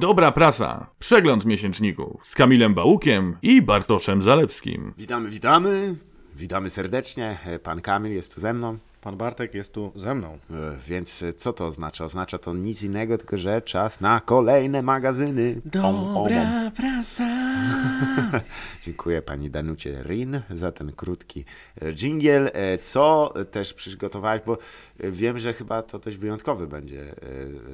Dobra prasa. Przegląd miesięczników z Kamilem Bałukiem i Bartoszem Zalewskim. Witamy, witamy. Witamy serdecznie. Pan Kamil jest tu ze mną. Pan Bartek jest tu ze mną. E, Więc co to oznacza? Oznacza to nic innego, tylko że czas na kolejne magazyny. Om. prasa. Dziękuję pani Danucie Rin za ten krótki e, dżingiel. E, Co też przygotowałaś, bo wiem, że chyba to dość wyjątkowe będzie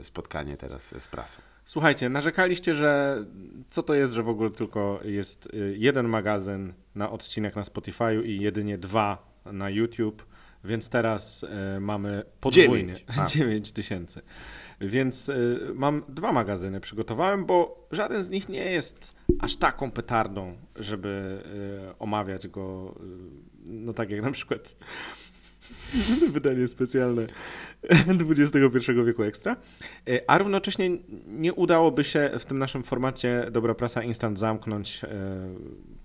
spotkanie teraz z prasą. Słuchajcie, narzekaliście, że co to jest, że w ogóle tylko jest y, jeden magazyn na odcinek na Spotify'u i jedynie dwa na YouTube, więc teraz y, mamy podwójnie Dziewięć. A. 9 tysięcy. Więc y, mam dwa magazyny przygotowałem, bo żaden z nich nie jest aż taką petardą, żeby omawiać go, no tak jak na przykład wydanie specjalne XXI wieku ekstra. E, A równocześnie nie udałoby się w tym naszym formacie Dobra Prasa Instant zamknąć e,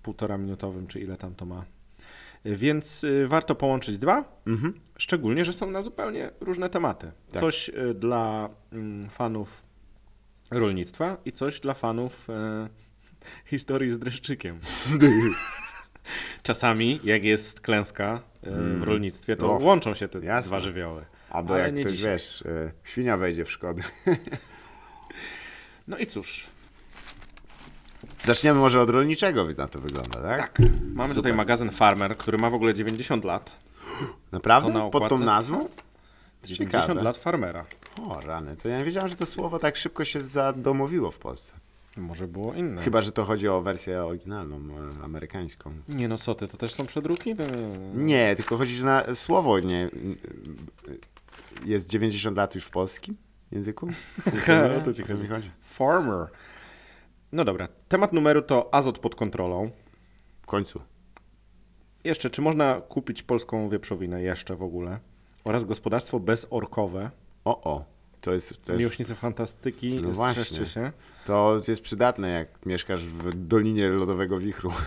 półtora minutowym, czy ile tam to ma. E, Więc warto połączyć dwa, Mhm. szczególnie, że są na zupełnie różne tematy. Tak. Coś dla mm, fanów rolnictwa i coś dla fanów historii z dreszczykiem. Czasami, jak jest klęska e, w rolnictwie, to Och, łączą się te jasne. dwa żywioły. Albo Ale jak nie ktoś, dzisiaj. wiesz, e, świnia wejdzie w szkody. No i cóż, Zaczniemy może od rolniczego, na to wygląda, tak? tak. Mamy Super. tutaj magazyn Farmer, który ma w ogóle 90 lat. Naprawdę? Na Pod tą nazwą? 90 Ciekawe. lat farmera. O, rany, to ja nie wiedziałem, że to słowo tak szybko się zadomowiło w Polsce. Może było inne. Chyba, że to chodzi o wersję oryginalną, e, amerykańską. Nie no co ty, to też są przedruki? Nie, tylko chodzi, że na słowo nie... Jest 90 lat już w polskim języku? O to ci O co mi chodzi? Farmer. No dobra, temat numeru to azot pod kontrolą. W końcu. Jeszcze, czy można kupić polską wieprzowinę jeszcze w ogóle? Oraz gospodarstwo bezorkowe. O, o. To jest też... Miłośnicy fantastyki, No właśnie. się. To jest przydatne, jak mieszkasz w Dolinie Lodowego Wichru.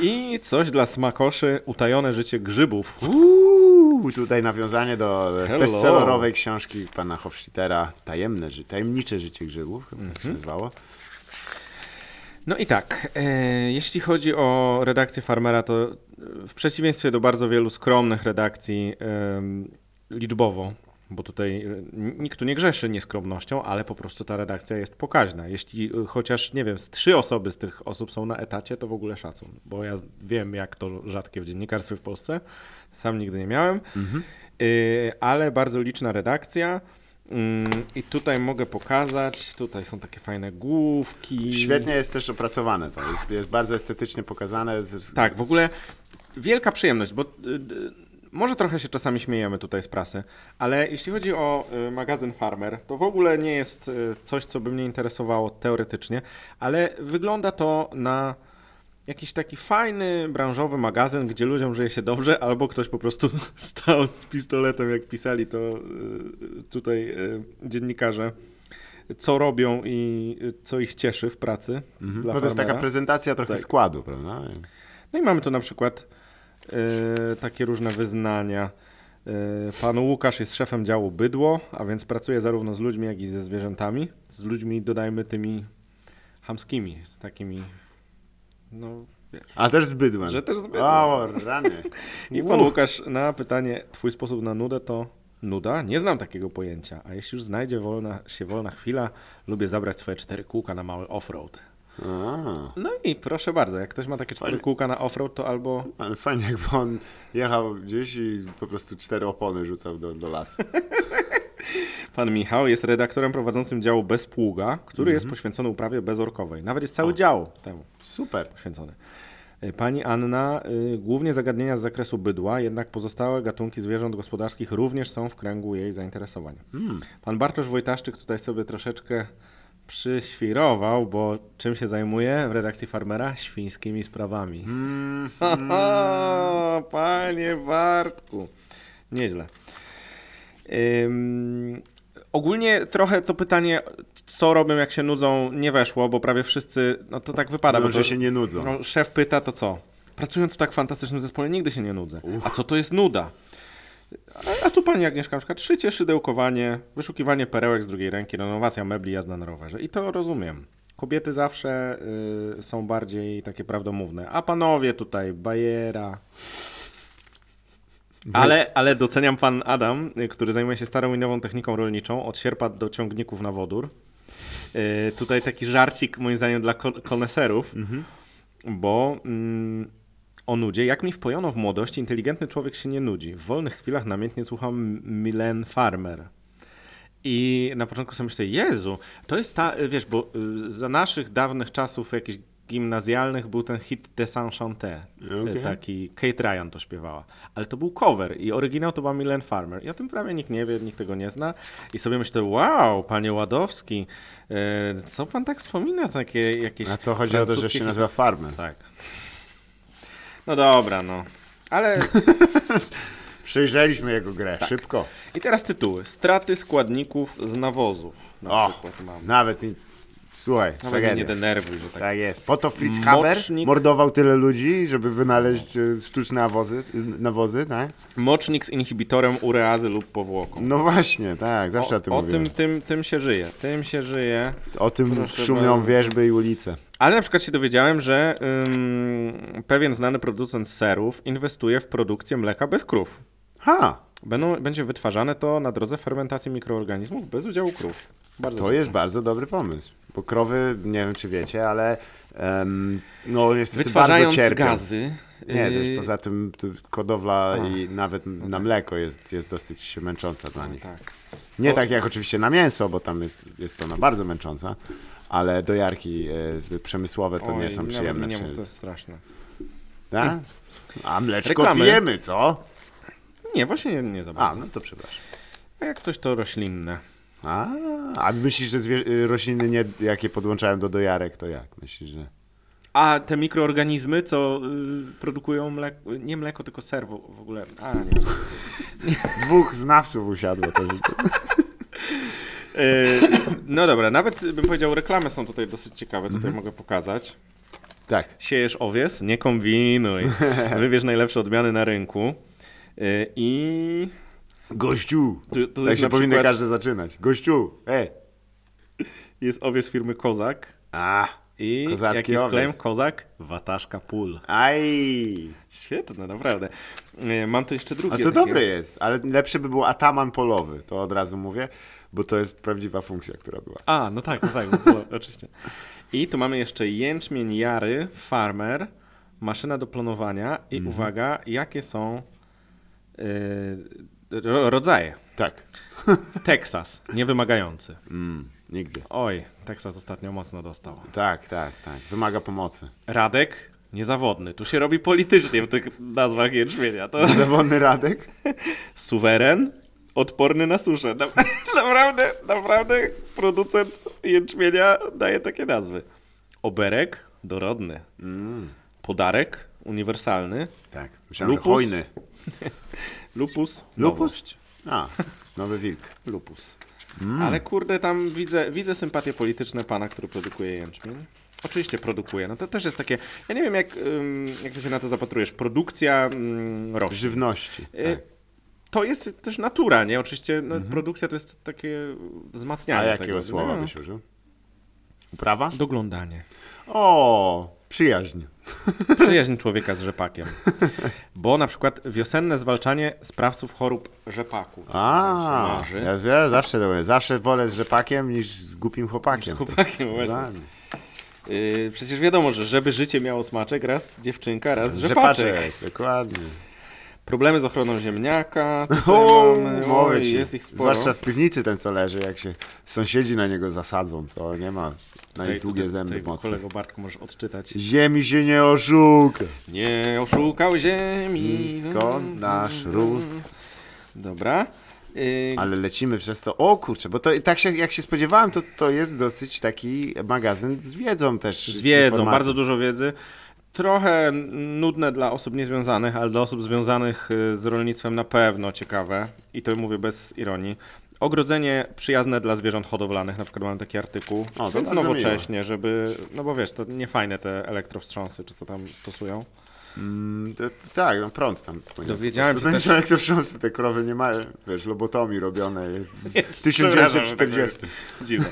I coś dla smakoszy, utajone życie grzybów. Uuu, tutaj nawiązanie do Hello. bestsellerowej książki pana Hofstadtera Tajemne, Tajemnicze życie grzybów, chyba tak się Mhm. nazywało. No i tak, e, jeśli chodzi o redakcję Farmera, to e, w przeciwieństwie do bardzo wielu skromnych redakcji em, liczbowo, bo tutaj e, nikt tu nie grzeszy nieskromnością, ale po prostu ta redakcja jest pokaźna. Jeśli e, chociaż, nie wiem, z trzy osoby z tych osób są na etacie, to w ogóle szacun, bo ja wiem, jak to rzadkie w dziennikarstwie w Polsce, sam nigdy nie miałem, E, ale bardzo liczna redakcja. Mm, I tutaj mogę pokazać, tutaj są takie fajne główki. Świetnie jest też opracowane to, jest, jest bardzo estetycznie pokazane. Z, z, Tak, w ogóle wielka przyjemność, bo y, y, może trochę się czasami śmiejemy tutaj z prasy, ale jeśli chodzi o y, magazyn Farmer, to w ogóle nie jest y, coś, co by mnie interesowało teoretycznie, ale wygląda to na jakiś taki fajny, branżowy magazyn, gdzie ludziom żyje się dobrze, albo ktoś po prostu stał z pistoletem, jak pisali to y, tutaj dziennikarze, co robią i co ich cieszy w pracy. Mhm. Bo to jest taka farmera. prezentacja trochę Tak. składu, prawda? No i mamy tu na przykład takie różne wyznania. E, Pan Łukasz jest szefem działu bydło, a więc pracuje zarówno z ludźmi, jak i ze zwierzętami. Z ludźmi dodajmy tymi chamskimi, takimi. No, wiesz. A też z bydłem. Że też z bydłem. O, rany. I pan Łukasz na pytanie, twój sposób na nudę to nuda? Nie znam takiego pojęcia, a jeśli już znajdzie wolna, się wolna chwila, lubię zabrać swoje cztery kółka na mały offroad. A, No i proszę bardzo, jak ktoś ma takie cztery Fajnie. kółka na offroad, to albo ale fajnie, jakby on jechał gdzieś i po prostu cztery opony rzucał do, do lasu. Pan Michał jest redaktorem prowadzącym działu Bezpługa, który jest poświęcony uprawie bezorkowej. Nawet jest cały dział temu Super. poświęcony. Y, Pani Anna, y, głównie zagadnienia z zakresu bydła, jednak pozostałe gatunki zwierząt gospodarskich również są w kręgu jej zainteresowań. Pan Bartosz Wojtaszczyk tutaj sobie troszeczkę przyświrował, bo czym się zajmuje w redakcji Farmera? Świńskimi sprawami. Mm, panie Bartku. Nieźle. Ym, ogólnie trochę to pytanie, co robią jak się nudzą, nie weszło, bo prawie wszyscy, no to tak wypada. no, bo że to, się nie nudzą. no, szef pyta, to co? Pracując w tak fantastycznym zespole nigdy się nie nudzę. A co to jest nuda? A, a tu pani Agnieszka na przykład szycie, szydełkowanie, wyszukiwanie perełek z drugiej ręki, renowacja mebli, jazda na rowerze. I to rozumiem. Kobiety zawsze y, są bardziej takie prawdomówne. A panowie tutaj, bajera. Ale, ale doceniam pan Adam, y, który zajmuje się starą i nową techniką rolniczą, od sierpa do ciągników na wodór. Y, tutaj taki żarcik moim zdaniem dla ko- koneserów, bo mm, o nudzie. Jak mi wpojono w młodości, inteligentny człowiek się nie nudzi. W wolnych chwilach namiętnie słucham Milen Farmer. I na początku sobie myślę, Jezu, to jest ta, wiesz, bo y, za naszych dawnych czasów jakichś gimnazjalnych był ten hit Desenchanté. Okej. Y, Taki Kate Ryan to śpiewała. Ale to był cover i oryginał to była Milen Farmer. I o tym prawie nikt nie wie, nikt tego nie zna. I sobie myślę, wow, panie Ładowski, y, co pan tak wspomina, takie jakieś A to chodzi o to, że się nazywa Farmer. Tak. No dobra, no. Ale Przejrzeliśmy jego grę, Tak. szybko. i teraz tytuły. Straty składników z nawozów. Na O, przykład mam. nawet mi... Słuchaj, Nawet mnie nie denerwuj, że tak. Tak jest. Po to Fritz Haber Mocznik- mordował tyle ludzi, żeby wynaleźć e, sztuczne nawozy, nawozy tak? Mocznik z inhibitorem ureazy lub powłoką. No właśnie, tak, zawsze o, tym o tym, tym, tym się żyje. Tym się żyje. O tym Proszę szumią bardzo. wierzby i ulice. Ale na przykład się dowiedziałem, że ym, pewien znany producent serów inwestuje w produkcję mleka bez krów. Ha, Będą, będzie wytwarzane to na drodze fermentacji mikroorganizmów bez udziału krów. Bardzo to dobrze. jest bardzo dobry pomysł. Bo krowy, nie wiem czy wiecie, ale em, no niestety bardzo Wytwarzając cierpią. gazy. Nie, też yy, poza tym hodowla A, i nawet na mleko jest, jest dosyć męcząca dla nich. Tak. Nie O- tak jak oczywiście na mięso, bo tam jest, jest ona bardzo męcząca, ale dojarki e, przemysłowe to nie Oj, są nawet przyjemne. Nie mów, to jest straszne. Tak? A mleczko Reklamy. pijemy, co? Nie, właśnie nie, nie za A, bardzo. no to przepraszam. A jak coś to roślinne. A, a myślisz, że zwie- y, rośliny, nie, jakie podłączałem do dojarek, to jak? Myślisz, że... A te mikroorganizmy, co y, produkują mleko, nie mleko, tylko ser w, w ogóle. A, nie. Dwóch znawców usiadło to życie. Y, no dobra, nawet bym powiedział, reklamy są tutaj dosyć ciekawe, tutaj Mhm. mogę pokazać. Tak. Siejesz owies, nie kombinuj. Wybierz najlepsze odmiany na rynku. Y, I Gościu! tu, tu tak jest się powinno przykład każdy zaczynać. Gościu! Ej! jest owies firmy Kozak. A! I Kozacki jaki jest owiec. Kozak, wataszka pól. Aj! Świetne, naprawdę. Y, Mam tu jeszcze drugie. A to takie- dobre jest, ale lepsze by był ataman polowy, to od razu mówię, bo to jest prawdziwa funkcja, która była. A, no tak, no tak, no, było, oczywiście. I tu mamy jeszcze jęczmień Jary, farmer, maszyna do planowania i Mhm. uwaga, jakie są ro, rodzaje. Tak. Texas, niewymagający. Mm, nigdy. Oj, Texas ostatnio mocno dostał. Tak, tak, tak. Wymaga pomocy. Radek, niezawodny. Tu się robi politycznie w tych nazwach jęczmienia. To Zawodny Radek? suweren, odporny na suszę. Na, naprawdę, naprawdę producent jęczmienia daje takie nazwy. Oberek, dorodny. Mm, Podarek, uniwersalny. tak. Myślałem, Lupus? że hojny. Lupus, Lupus? A, nowy wilk. Lupus. Mm. Ale kurde, tam widzę, widzę sympatie polityczne pana, który produkuje jęczmień. Oczywiście produkuje. No to też jest takie. Ja nie wiem, jak, jak ty się na to zapatrujesz. Produkcja roślin. Żywności. Y, Tak. To jest też natura, nie? Oczywiście no, produkcja to jest takie wzmacnianie. A jakiego tego. słowa No, byś użył? Uprawa? Doglądanie. O, przyjaźń. Przyjaźń człowieka z rzepakiem. Bo na przykład wiosenne zwalczanie sprawców chorób rzepaku. A, ja, ja zawsze mówię. Zawsze wolę z rzepakiem niż z głupim chłopakiem. Z chłopakiem właśnie. Dokładnie. Yy, przecież wiadomo, że żeby życie miało smaczek, raz dziewczynka, raz rzepaczek. dokładnie. Problemy z ochroną ziemniaka. tutaj O, mamy, mówię oj, ci. jest ich sporo. Zwłaszcza w piwnicy ten, co leży, jak się sąsiedzi na niego zasadzą, to nie ma na Tutaj- nich długie tutaj- zęby tutaj, mocne. Kolego Bartku, możesz odczytać. Ziemi się nie oszuka. Nie oszukał ziemi. Skąd nasz ród? Dobra. Yy, Ale lecimy przez to. O kurczę, bo to tak się, jak się spodziewałem, to, to jest dosyć taki magazyn z wiedzą też. z wiedzą, informacją. bardzo dużo wiedzy. Trochę nudne dla osób niezwiązanych, ale dla osób związanych y, z rolnictwem na pewno ciekawe. I to mówię bez ironii. Ogrodzenie przyjazne dla zwierząt hodowlanych, na przykład mam taki artykuł. O, to Więc nowocześnie, żeby, no bo wiesz, to nie fajne te elektrowstrząsy, czy co tam stosują. Mm, to, tak, no prąd tam. Dowiedziałem to się To nie też- są elektrowstrząsy, te krowy nie mają, wiesz, lobotomii robione w Jest 1940. Dziwne.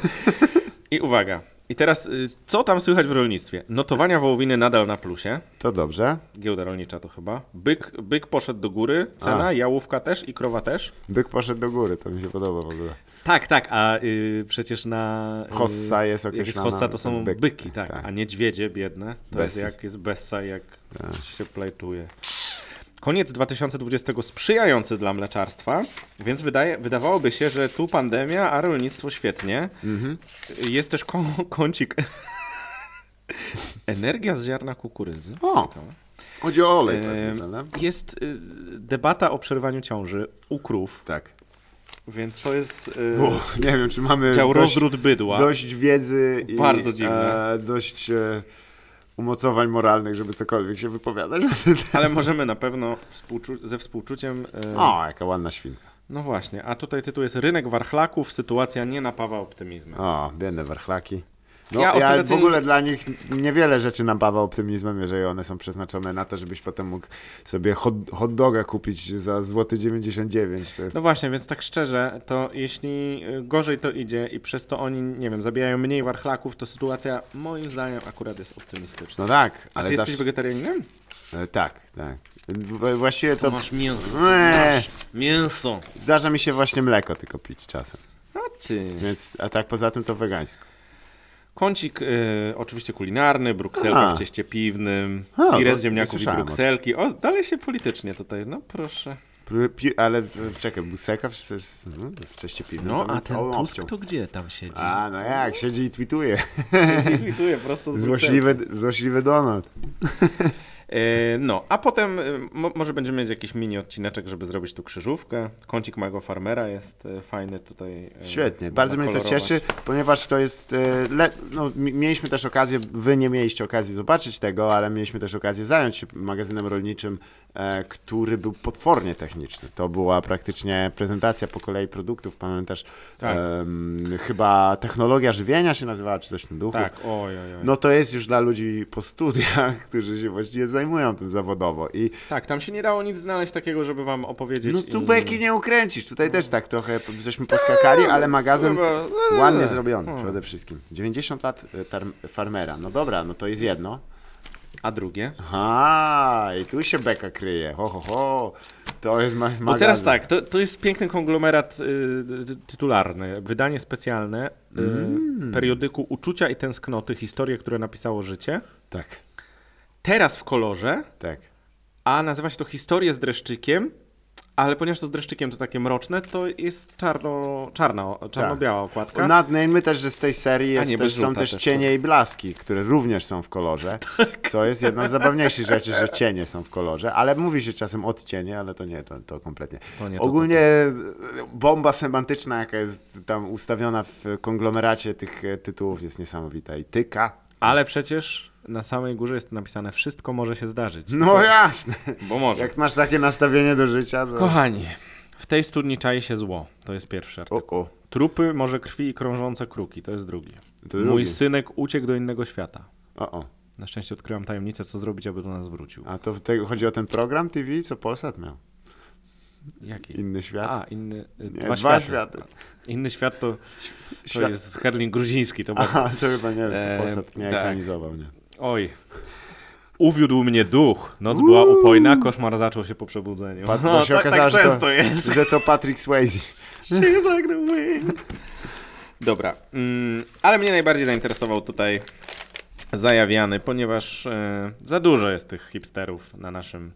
I uwaga. I teraz, y, co tam słychać w rolnictwie? Notowania wołowiny nadal na plusie. To dobrze. Giełda rolnicza to chyba. Byk, byk poszedł do góry, cena, A. jałówka też i krowa też. Byk poszedł do góry, to mi się podoba w ogóle. Tak, tak, a y, przecież na... y, Hossa jest jak określana hossa, to są byki, byki, tak, tak. a niedźwiedzie biedne. To Besy. jest jak jest bessa, jak się plajtuje. Koniec 2020 sprzyjający dla mleczarstwa, więc wydaje, wydawałoby się, że tu pandemia, a rolnictwo świetnie. Mhm. Jest też ko- kącik. Energia z ziarna kukurydzy. O, Ciekawe. Chodzi o olej pewnie? Jest y, debata o przerywaniu ciąży u krów, Tak. więc to jest y, Uch, nie wiem, czy mamy dział dość, rozród bydła. dość wiedzy i Bardzo dziwne. E, dość e, umocowań moralnych, żeby cokolwiek się wypowiadać. Ale możemy na pewno współczu- ze współczuciem. y, O, jaka ładna świnka. No właśnie, a tutaj tytuł jest Rynek warchlaków, sytuacja nie napawa optymizmem. O, biedne warchlaki. No, Ja ja, w ogóle dla nich niewiele rzeczy napawa optymizmem, jeżeli one są przeznaczone na to, żebyś potem mógł sobie hot, hot doga kupić za złoty 99. To... No właśnie, więc tak szczerze, to jeśli y, gorzej to idzie i przez to oni, nie wiem, zabijają mniej warchlaków, to sytuacja moim zdaniem akurat jest optymistyczna. No tak, a ale ty jesteś zawsze... wegetarianinem? E, Tak, tak. Właściwie to masz mięso, to Eee. masz mięso. zdarza mi się właśnie mleko tylko pić czasem. A ty. Więc, a tak poza tym to wegańsko. Kącik y, oczywiście kulinarny, brukselka A. w cieście piwnym, A, pire z ziemniaków i słyszałem o tym. brukselki. O, dalej się politycznie tutaj, no proszę. Pr- Pi- ale e, czekaj, buseka w, no, w czeście piwnym. No, to a bym ten to Tusk obciął. to gdzie tam siedzi? A, no jak, siedzi i tweetuje. Tweetuje prosto z Złośliwy, złośliwy Donald. E, No, a potem e, mo, może będziemy mieć jakiś mini odcineczek, żeby zrobić tu krzyżówkę. Kącik małego farmera jest e, fajny tutaj. Świetnie, bardzo mnie to cieszy, ponieważ to jest. No, mi- mieliśmy też okazję, wy nie mieliście okazji zobaczyć tego, ale mieliśmy też okazję zająć się magazynem rolniczym, który był potwornie techniczny. To była praktycznie prezentacja po kolei produktów. Pamiętasz, Tak. em, chyba technologia żywienia się nazywała, czy coś w tym duchu. Tak, oj, oj, oj. No to jest już dla ludzi po studiach, którzy się właściwie zajmują tym zawodowo. I Tak, tam się nie dało nic znaleźć takiego, żeby wam opowiedzieć. no tu i- beki nie ukręcisz. Tutaj też tak trochę żeśmy poskakali, ale magazyn ładnie zrobiony Hmm. przede wszystkim. 90 lat e, farmera. No dobra, no to jest jedno. A drugie? Aha, i tu się beka kryje. Ho, ho, ho. To jest ma- magazyn. Bo teraz tak, to, to jest piękny konglomerat y, ty- tytularny, wydanie specjalne y, Mm. periodyku Uczucia i Tęsknoty, historie, które napisało życie. Tak, Teraz w kolorze, tak. a nazywa się to Historie z dreszczykiem, ale ponieważ to z dreszczykiem to takie mroczne, to jest czarno, czarna, czarno-biała okładka. Nadnajmy też, że z tej serii jest nie, też, są też też cienie i blaski, które również są w kolorze. Tak. Co jest jedną z zabawniejszych rzeczy, że cienie są w kolorze, ale mówi się czasem odcienie, ale to nie, to, to kompletnie. To nie, to- Ogólnie bomba semantyczna, jaka jest tam ustawiona w konglomeracie tych e, tytułów jest niesamowita i tyka. Ale przecież na samej górze jest napisane wszystko może się zdarzyć. No jasne. Bo może. Jak masz takie nastawienie do życia, to... Kochani, w tej studni czai się zło. To jest pierwszy artykuł. O, o. Trupy, morze krwi i krążące kruki. To jest drugi. To Mój drugi. synek uciekł do innego świata. O, o. Na szczęście odkryłam tajemnicę, co zrobić, aby do nas wrócił. A to te, chodzi o ten program TV, co Polsat miał? Jaki? Inny świat? A, inny. y, nie, dwa, dwa światy. światy. Inny świat to, to Świat- jest Herling gruziński. To bardzo... Aha, to chyba nie wiem, to E, Polsat nie tak. ekranizował, nie? Oj. Uwiódł mnie duch. Noc była upojna, koszmar zaczął się po przebudzeniu. Pat- No, się tak, okazało, tak że to- często jest. Że to Patrick Swayze. She's like the wind. Dobra, mm, ale mnie najbardziej zainteresował tutaj zajawiany, ponieważ e, za dużo jest tych hipsterów na naszym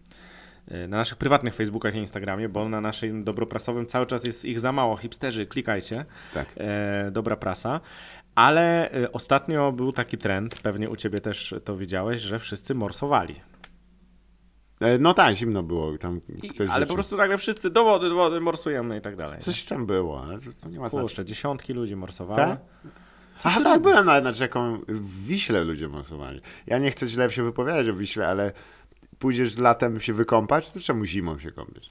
na naszych prywatnych Facebookach i Instagramie, bo na naszym dobroprasowym cały czas jest ich za mało. Hipsterzy, klikajcie. Tak. E, dobra prasa. Ale e, ostatnio był taki trend, pewnie u ciebie też to widziałeś, że wszyscy morsowali. E, No tak, zimno było. Tam I, ktoś ale po prostu nagle wszyscy do wody, do wody, morsujemy i tak dalej. Coś tam było, ale to, nie ma znaczenia. Kurczę, dziesiątki ludzi morsowały. Tak? Aha, tak, byłem nawet nad rzeką w Wiśle ludzie masowali. Ja nie chcę źle się wypowiadać o Wiśle, ale pójdziesz latem się wykąpać, to czemu zimą się kąpiesz?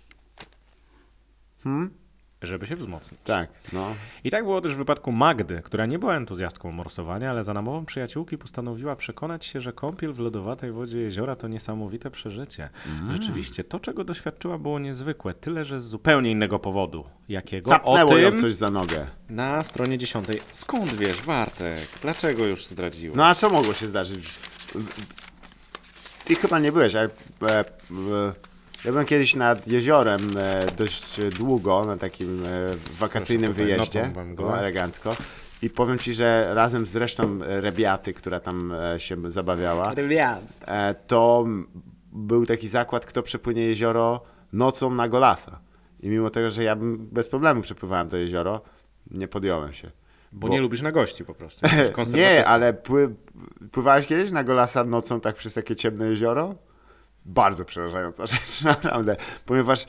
Hmm? żeby się wzmocnić. Tak, no. I tak było też w wypadku Magdy, która nie była entuzjastką morsowania, ale za namową przyjaciółki postanowiła przekonać się, że kąpiel w lodowatej wodzie jeziora to niesamowite przeżycie. Rzeczywiście, to czego doświadczyła było niezwykłe, tyle że z zupełnie innego powodu. Jakiego? Capnęło o ją tym coś za nogę. na stronie dziesiątej. Skąd wiesz, Wartek? Dlaczego już zdradziłeś? No a co mogło się zdarzyć? Ty chyba nie byłeś, ale e, e, ja byłem kiedyś nad jeziorem e, dość długo, na takim e, wakacyjnym Proszę, tutaj wyjeździe, notą go. było elegancko. I powiem ci, że razem z resztą Rebiaty, która tam e, się zabawiała, e, to był taki zakład, kto przepłynie jezioro nocą na Golasa. I mimo tego, że ja bym bez problemu przepływałem to jezioro, nie podjąłem się. Bo, nie lubisz na gości po prostu. Nie, ale pły, pływałeś kiedyś na Golasa nocą tak przez takie ciemne jezioro? Bardzo przerażająca rzecz, naprawdę. Ponieważ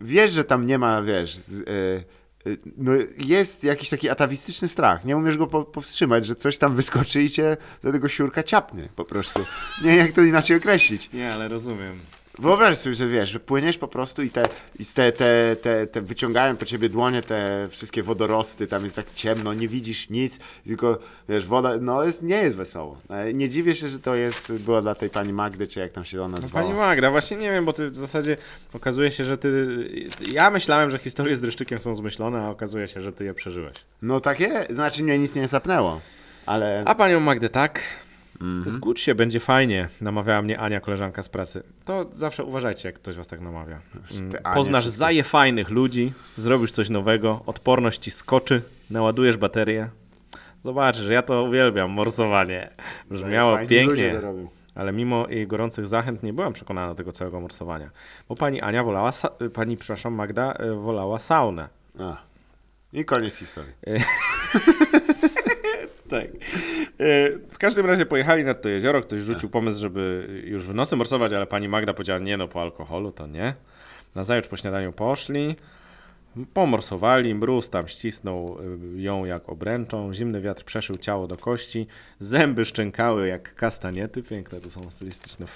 wiesz, że tam nie ma, wiesz, z, y, y, no jest jakiś taki atawistyczny strach. Nie umiesz go po, powstrzymać, że coś tam wyskoczy i cię do tego siurka ciapnie po prostu. Nie jak to inaczej określić. Nie, ale rozumiem. Wyobraź sobie, że wiesz, że płyniesz po prostu i te, i te, te, te, te wyciągają po ciebie dłonie te wszystkie wodorosty, tam jest tak ciemno, nie widzisz nic, tylko wiesz, woda, no jest, nie jest wesoło. E, Nie dziwię się, że to jest, było dla tej pani Magdy, czy jak tam się ona No, zwała. pani Magda, właśnie nie wiem, bo ty w zasadzie okazuje się, że ty. Ja myślałem, że historie z dreszczykiem są zmyślone, a okazuje się, że ty je przeżyłeś. No takie, znaczy mnie nic nie sapnęło, ale A panią Magdę tak. Mhm. Zgódź się, będzie fajnie, namawiała mnie Ania, koleżanka z pracy. To zawsze uważajcie, jak ktoś was tak namawia. Mm, Te Anie Poznasz zaje fajnych ludzi, zrobisz coś nowego, odporność ci skoczy, naładujesz baterię. Zobaczysz, ja to uwielbiam, morsowanie. Brzmiało fajni pięknie. Ale mimo jej gorących zachęt nie byłam przekonana do tego całego morsowania. Bo pani Ania wolała, sa- pani, przepraszam, Magda y, wolała saunę. A. I koniec historii. Tak. E, W każdym razie pojechali nad to jezioro, ktoś rzucił pomysł, żeby już w nocy morsować, ale pani Magda powiedziała, nie no, po alkoholu to nie. Nazajutrz po śniadaniu poszli, pomorsowali, mróz tam ścisnął y, ją jak obręczą, zimny wiatr przeszył ciało do kości, zęby szczękały jak kastaniety, piękne to są stylistyczne,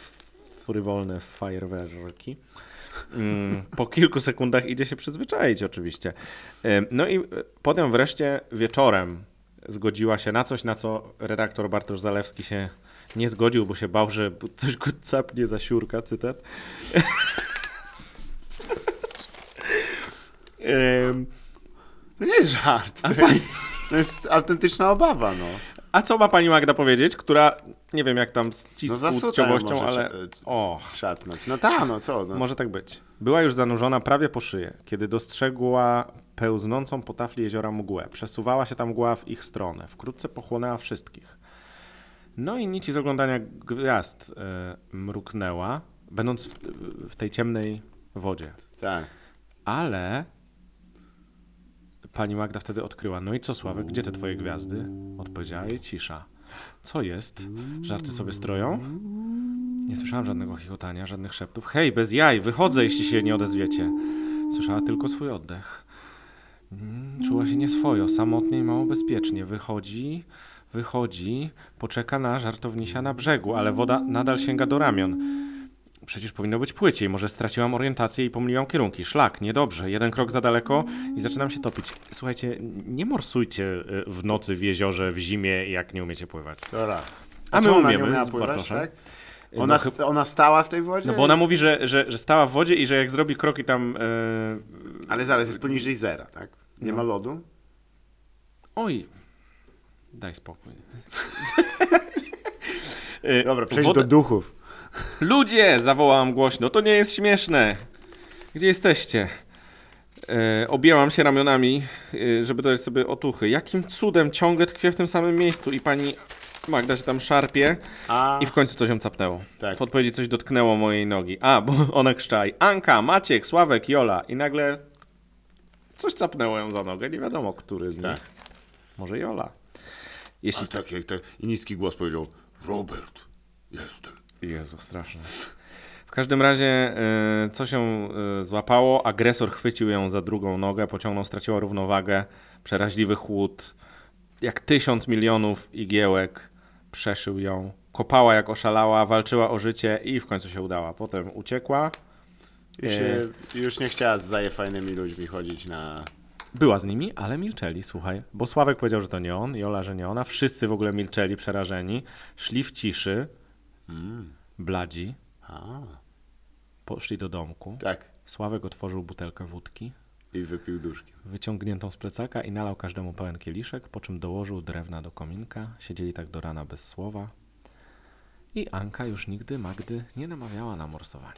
frywolne fajerwerki. Mm, Po kilku sekundach idzie się przyzwyczaić oczywiście. Ym, No i y, potem wreszcie wieczorem zgodziła się na coś, na co redaktor Bartosz Zalewski się nie zgodził, bo się bał, że coś go capnie za siurka, cytat. To nie jest żart, to, jest, to jest autentyczna obawa, no. A co ma pani Magda powiedzieć, która nie wiem jak tam z No ciołością, może ale sz- o, szatnąć. No ta, no co, no. może tak być. Była już zanurzona prawie po szyję, kiedy dostrzegła pełznącą po tafli jeziora mgłę. Przesuwała się ta mgła w ich stronę. Wkrótce pochłonęła wszystkich. No i nici z oglądania gwiazd e, mruknęła, będąc w, w tej ciemnej wodzie. Tak. Ale pani Magda wtedy odkryła, no i co Sławek, gdzie te twoje gwiazdy? Odpowiedziała jej cisza. Co jest? Żarty sobie stroją? Nie słyszałam żadnego chichotania, żadnych szeptów. Hej, bez jaj, wychodzę, jeśli się nie odezwiecie. Słyszała tylko swój oddech. Mm, Czuła się nieswojo, samotnie i mało bezpiecznie. Wychodzi, wychodzi, poczeka na żartownisia na brzegu, ale woda nadal sięga do ramion. Przecież powinno być płyciej. Może straciłam orientację i pomyliłam kierunki. Szlak, niedobrze. Jeden krok za daleko i zaczynam się topić. Słuchajcie, nie morsujcie y, w nocy w jeziorze, w zimie, jak nie umiecie pływać. To raz. A my co, ona umiemy z pływać, tak? No Ona, chyb- ona stała w tej wodzie? No bo ona mówi, że, że, że stała w wodzie i że jak zrobi krok i tam... y, Ale zaraz, jest poniżej zera, tak? Nie No. ma lodu? Oj, daj spokój. Y, Dobra, przejdź woda- do duchów. Ludzie! zawołałam głośno. To nie jest śmieszne. Gdzie jesteście? E, objęłam się ramionami, e, żeby dać sobie otuchy. Jakim cudem ciągle tkwię w tym samym miejscu i pani Magda się tam szarpie A, i w końcu coś ją capnęło. Tak. W odpowiedzi coś dotknęło mojej nogi. A, bo ona krzczaj. Anka, Maciek, Sławek, Jola. I nagle coś capnęło ją za nogę. Nie wiadomo, który z Tak. nich. Może Jola. Jeśli I, tak, jak tak, I niski głos powiedział, Robert, jestem. Jezu, straszne. W każdym razie y, coś się y, złapało, agresor chwycił ją za drugą nogę, pociągnął, straciła równowagę, przeraźliwy chłód, jak tysiąc milionów igiełek przeszył ją. Kopała jak oszalała, walczyła o życie i w końcu się udała. Potem uciekła Już, E. się, już nie chciała z zajefajnymi ludźmi chodzić na... Była z nimi, ale milczeli, słuchaj. Bo Sławek powiedział, że to nie on, Jola, że nie ona. Wszyscy w ogóle milczeli, przerażeni. Szli w ciszy, Mm. bladzi, A, poszli do domku. tak. Sławek otworzył butelkę wódki, I wypił duszkiem. wyciągniętą z plecaka i nalał każdemu pełen kieliszek, po czym dołożył drewna do kominka. Siedzieli tak do rana bez słowa. I Anka już nigdy Magdy nie namawiała na morsowanie.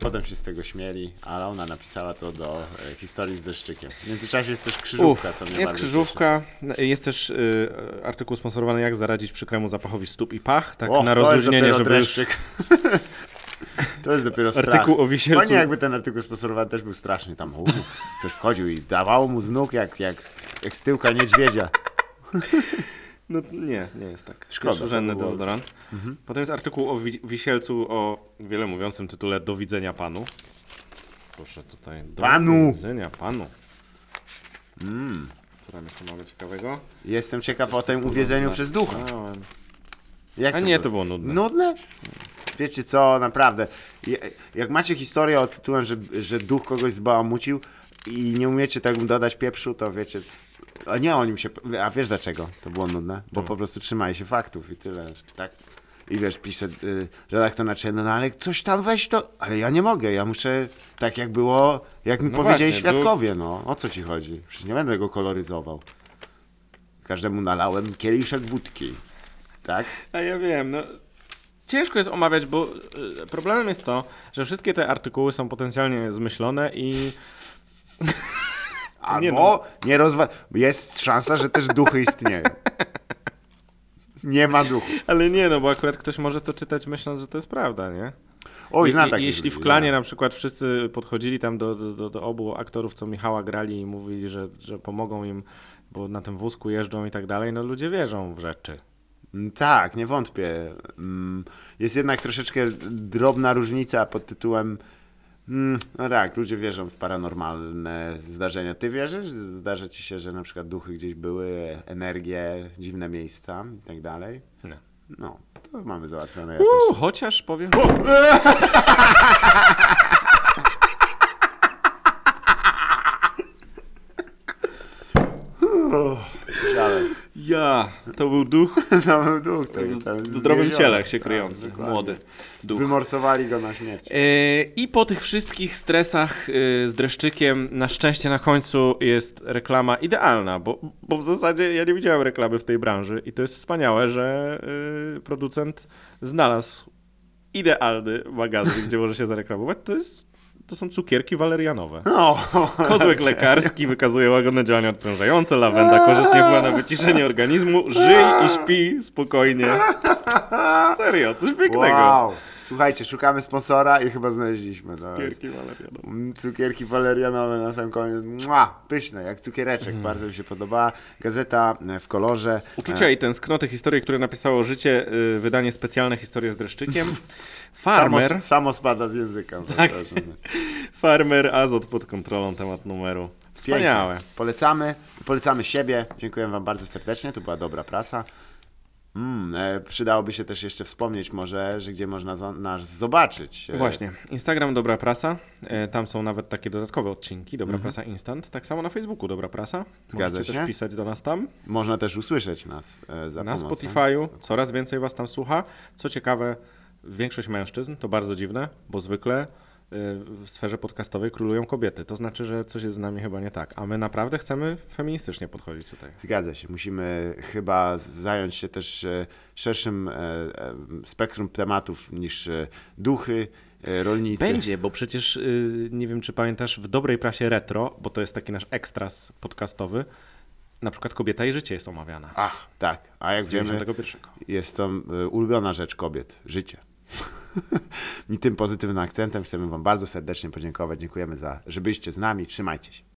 Potem się z tego śmieli, ale ona napisała to do e, historii z deszczykiem. W międzyczasie jest też krzyżówka, co mnie jest krzyżówka, jest też y, artykuł sponsorowany jak zaradzić przykremu zapachowi stóp i pach, tak cieszy. Och, na rozluźnienie, żeby już dreszczyk. to jest dopiero strach. artykuł o wisielcu... Fajnie jakby ten artykuł sponsorowany też był straszny. Tam u, ktoś wchodził i dawało mu z nóg jak, jak, jak z tyłka niedźwiedzia. No nie, nie jest tak. Pierwszorzędny to było- deodorant. Potem jest artykuł o wi- wisielcu o wiele mówiącym tytule Do widzenia panu. Proszę tutaj. Do Panu! widzenia panu. Mm. Co tam jeszcze mamy ciekawego? Jestem ciekaw o tym uwiedzeniu przez ducha. Jak A nie, to było nudne. Nudne? Wiecie co, naprawdę. Jak macie historię o tytułem, że, że duch kogoś zbałamucił i nie umiecie tak mu dodać pieprzu, to wiecie. A nie o nim się. A wiesz dlaczego to było nudne? Bo po prostu trzymali się faktów i tyle. Tak. I wiesz, pisze y, redaktor naczelny, no ale coś tam weź to. Ale ja nie mogę, ja muszę tak jak było, jak mi No powiedzieli właśnie, świadkowie, no. O co ci chodzi? Przecież nie będę go koloryzował. Każdemu nalałem kieliszek wódki. Tak? A ja wiem, no. Ciężko jest omawiać, bo y, problemem jest to, że wszystkie te artykuły są potencjalnie zmyślone i Albo Nie no. nie rozwa... Jest szansa, że też duchy istnieją. Nie ma duchu. Ale nie, no bo akurat ktoś może to czytać myśląc, że to jest prawda, nie? Oj, znam takich Jeśli w klanie na przykład wszyscy podchodzili tam do, do, do, do obu aktorów, co Michała grali i mówili, że, że pomogą im, bo na tym wózku jeżdżą i tak dalej, no ludzie wierzą w rzeczy. Mm, Tak, nie wątpię. Mm, Jest jednak troszeczkę drobna różnica pod tytułem. Mm, No tak, ludzie wierzą w paranormalne zdarzenia. Ty wierzysz? Zdarza ci się, że na przykład duchy gdzieś były, energie, dziwne miejsca i tak dalej? Nie. No, to mamy załatwione. Ja Uuu, też. chociaż powiem. Ale Ja, to był duch to był duch. Tam w zdrowym ciele się Tak, kryjący, dokładnie. młody duch. Wymorsowali go na śmierć. E, I po tych wszystkich stresach e, z dreszczykiem, na szczęście na końcu jest reklama idealna, bo, bo w zasadzie ja nie widziałem reklamy w tej branży i to jest wspaniałe, że e, producent znalazł idealny magazyn, gdzie może się zareklamować. To, jest, to są cukierki walerianowe. O, Kozłek lekarski wykazuje łagodne działania odprężające, lawenda korzystnie wpływa na wyciszenie organizmu, żyj i śpi spokojnie. Serio, coś pięknego. Wow. Słuchajcie, szukamy sponsora i chyba znaleźliśmy. Jest- Cukierki walerianowe. Mm, Cukierki walerianowe na sam koniec. Mua, pyszne, jak cukiereczek. Bardzo mi się podobała. Gazeta e, w kolorze. Uczucia i tęsknoty historii, które napisało życie, y, wydanie specjalne Historie z dreszczykiem. Samo, Farmer, samo spada z języka. Tak. No. farmer, azot pod kontrolą, temat numeru. Wspaniałe. Pięknie. Polecamy. Polecamy siebie. Dziękuję Wam bardzo serdecznie. To była dobra prasa. Mm, przydałoby się też jeszcze wspomnieć może, że gdzie można nas zobaczyć. E, Właśnie, Instagram Dobra Prasa, e, tam są nawet takie dodatkowe odcinki, Dobra Prasa Instant, tak samo na Facebooku Dobra Prasa. Mhm. Zgadza Możecie się. też pisać do nas tam. Można też usłyszeć nas za Na pomocą. Spotify'u coraz więcej was tam słucha. Co ciekawe, większość mężczyzn, to bardzo dziwne, bo zwykle y, w sferze podcastowej królują kobiety. To znaczy, że coś jest z nami chyba nie tak. A my naprawdę chcemy feministycznie podchodzić tutaj. Zgadza się. Musimy chyba zająć się też e, szerszym e, e, spektrum tematów niż duchy, rolnicy. Będzie, bo przecież y, nie wiem, czy pamiętasz, w dobrej prasie retro, bo to jest taki nasz ekstras podcastowy, na przykład kobieta i życie jest omawiana. Ach, tak. A jak wiemy, 91. jest to ulubiona rzecz kobiet. Życie. I tym pozytywnym akcentem chcemy Wam bardzo serdecznie podziękować. Dziękujemy za, że byliście z nami. Trzymajcie się.